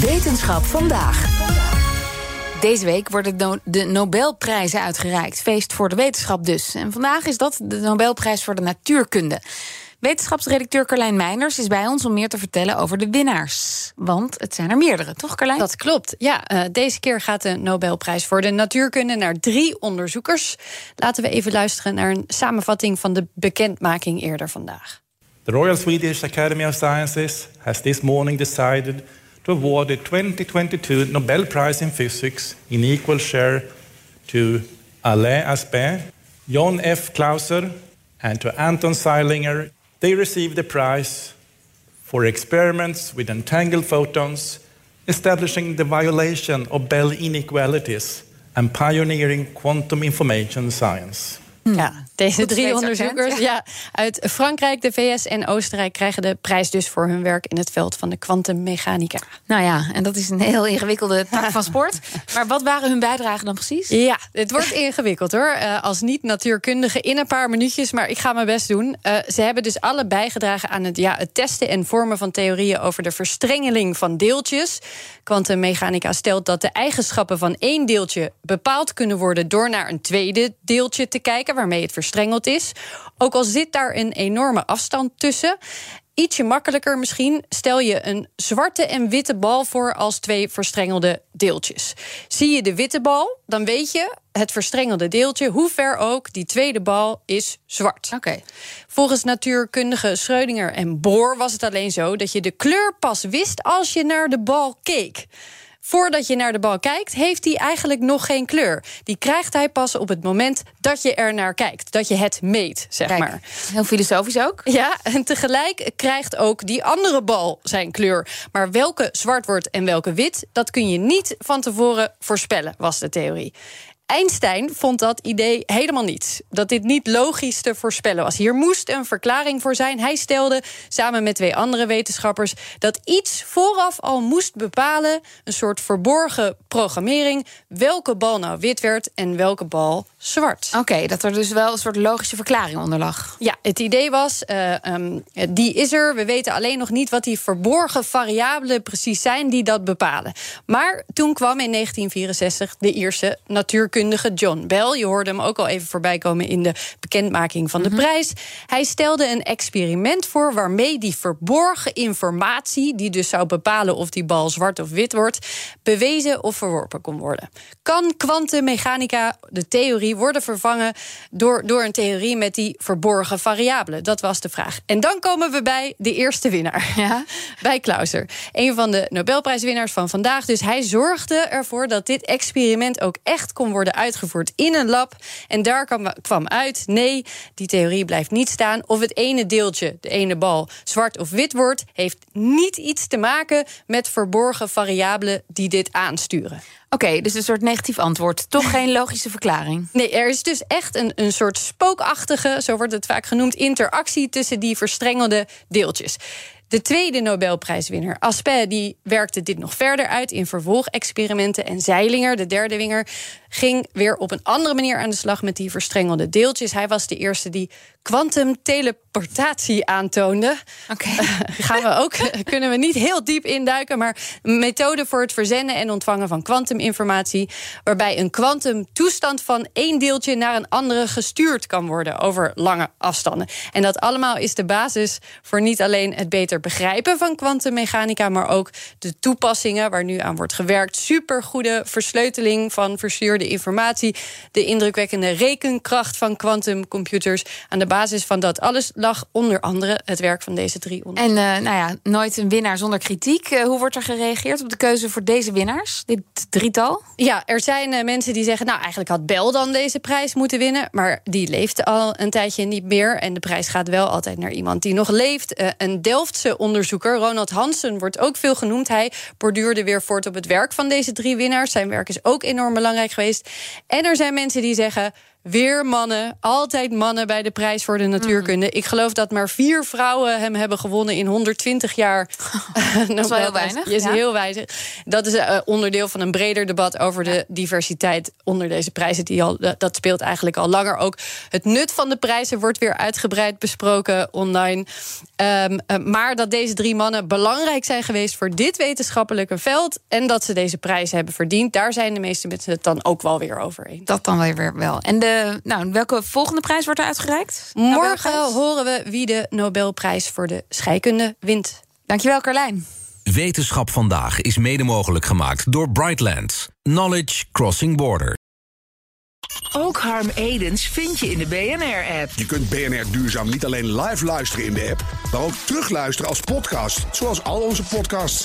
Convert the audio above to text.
Wetenschap vandaag. Deze week worden no de Nobelprijzen uitgereikt. Feest voor de wetenschap dus. En vandaag is dat de Nobelprijs voor de natuurkunde. Wetenschapsredacteur Carlijn Meiners is bij ons om meer te vertellen over de winnaars. Want het zijn er meerdere, toch Carlijn? Dat klopt. Ja, uh, deze keer gaat de Nobelprijs voor de natuurkunde naar drie onderzoekers. Laten we even luisteren naar een samenvatting van de bekendmaking eerder vandaag. The Royal Swedish Academy of Sciences has this morning decided to award the 2022 Nobel Prize in Physics in equal share to Alain Aspect, John F. Clauser, and to Anton Seilinger. They received the prize for experiments with entangled photons, establishing the violation of Bell inequalities and pioneering quantum information science. Ja, deze drie onderzoekers ja. uit Frankrijk, de VS en Oostenrijk krijgen de prijs dus voor hun werk in het veld van de kwantummechanica. Nou ja, en dat is een heel ingewikkelde tak van sport. Maar wat waren hun bijdragen dan precies? Ja, het wordt ingewikkeld hoor. Uh, als niet-natuurkundige in een paar minuutjes, maar ik ga mijn best doen. Uh, ze hebben dus alle bijgedragen aan het, ja, het testen en vormen van theorieën over de verstrengeling van deeltjes. Kwantummechanica stelt dat de eigenschappen van één deeltje bepaald kunnen worden door naar een tweede deeltje te kijken, waarmee het verstrengeld is. Ook al zit daar een enorme afstand tussen. Ietsje makkelijker misschien, stel je een zwarte en witte bal voor als twee verstrengelde deeltjes. Zie je de witte bal, dan weet je het verstrengelde deeltje, hoe ver ook, die tweede bal is zwart. Oké. Volgens natuurkundige Schrödinger en Bohr was het alleen zo dat je de kleur pas wist als je naar de bal keek. Voordat je naar de bal kijkt, heeft hij eigenlijk nog geen kleur. Die krijgt hij pas op het moment dat je er naar kijkt. Dat je het meet, zeg Kijk, maar. Heel filosofisch ook. Ja, en tegelijk krijgt ook die andere bal zijn kleur. Maar welke zwart wordt en welke wit, dat kun je niet van tevoren voorspellen, was de theorie. Einstein vond dat idee helemaal niet. Dat dit niet logisch te voorspellen was. Hier moest een verklaring voor zijn. Hij stelde samen met twee andere wetenschappers dat iets vooraf al moest bepalen, een soort verborgen programmering, welke bal nou wit werd en welke bal zwart. Oké, dat er dus wel een soort logische verklaring onder lag. Ja, het idee was, uh, um, die is er. We weten alleen nog niet wat die verborgen variabelen precies zijn die dat bepalen. Maar toen kwam in 1964 de Ierse natuurkundige John Bell. Je hoorde hem ook al even voorbij komen in de bekendmaking van de mm -hmm. prijs. Hij stelde een experiment voor waarmee die verborgen informatie, die dus zou bepalen of die bal zwart of wit wordt, bewezen of verworpen kon worden. Kan kwantummechanica, de theorie, worden vervangen door, door een theorie met die verborgen variabelen? Dat was de vraag. En dan komen we bij de eerste winnaar, ja? bij Clauser. Een van de Nobelprijswinnaars van vandaag. Dus hij zorgde ervoor dat dit experiment ook echt kon worden uitgevoerd in een lab. En daar kwam, kwam uit: nee, die theorie blijft niet staan. Of het ene deeltje, de ene bal, zwart of wit wordt, heeft niet iets te maken met verborgen variabelen die dit aansturen. Oké, okay, dus een soort negatief antwoord. Toch geen logische verklaring. Nee, er is dus echt een, een soort spookachtige, zo wordt het vaak genoemd, interactie tussen die verstrengelde deeltjes. De tweede Nobelprijswinnaar, Aspect, die werkte dit nog verder uit in vervolgexperimenten. En Zeilinger, de derde winnaar, ging weer op een andere manier aan de slag met die verstrengelde deeltjes. Hij was de eerste die kwantumteleportatie aantoonde. Oké. Okay. Uh, gaan we ook, kunnen we niet heel diep induiken, maar een methode voor het verzenden en ontvangen van kwantuminformatie, waarbij een kwantumtoestand van één deeltje naar een andere gestuurd kan worden over lange afstanden. En dat allemaal is de basis voor niet alleen het beter begrijpen van kwantummechanica, maar ook de toepassingen waar nu aan wordt gewerkt. Supergoede versleuteling van verstuurde informatie, de indrukwekkende rekenkracht van kwantumcomputers. Aan de basis van dat alles lag onder andere het werk van deze drie En uh, nou ja, nooit een winnaar zonder kritiek. Uh, hoe wordt er gereageerd op de keuze voor deze winnaars, dit drietal? Ja, er zijn uh, mensen die zeggen... nou, eigenlijk had Bel dan deze prijs moeten winnen... maar die leeft al een tijdje niet meer... en de prijs gaat wel altijd naar iemand die nog leeft. een Delftse onderzoeker, Ronald Hansen, wordt ook veel genoemd. Hij borduurde weer voort op het werk van deze drie winnaars. Zijn werk is ook enorm belangrijk geweest. En er zijn mensen die zeggen... Weer mannen, altijd mannen bij de prijs voor de natuurkunde. Mm. Ik geloof dat maar vier vrouwen hem hebben gewonnen in 120 jaar. dat is wel heel weinig. Is ja. heel weinig. Dat is uh, onderdeel van een breder debat over de diversiteit onder deze prijzen. Die al, dat speelt eigenlijk al langer ook. Het nut van de prijzen wordt weer uitgebreid besproken online. Um, uh, maar dat deze drie mannen belangrijk zijn geweest voor dit wetenschappelijke veld. En dat ze deze prijs hebben verdiend. Daar zijn de meeste mensen het dan ook wel weer over eens. Dat dan weer wel. En de nou, welke volgende prijs wordt er uitgereikt? Morgen horen we wie de Nobelprijs voor de scheikunde wint. Dankjewel, Carlijn. Wetenschap vandaag is mede mogelijk gemaakt door Brightlands. Knowledge Crossing Border. Ook Harm Edens vind je in de BNR-app. Je kunt BNR Duurzaam niet alleen live luisteren in de app, maar ook terugluisteren als podcast, zoals al onze podcasts.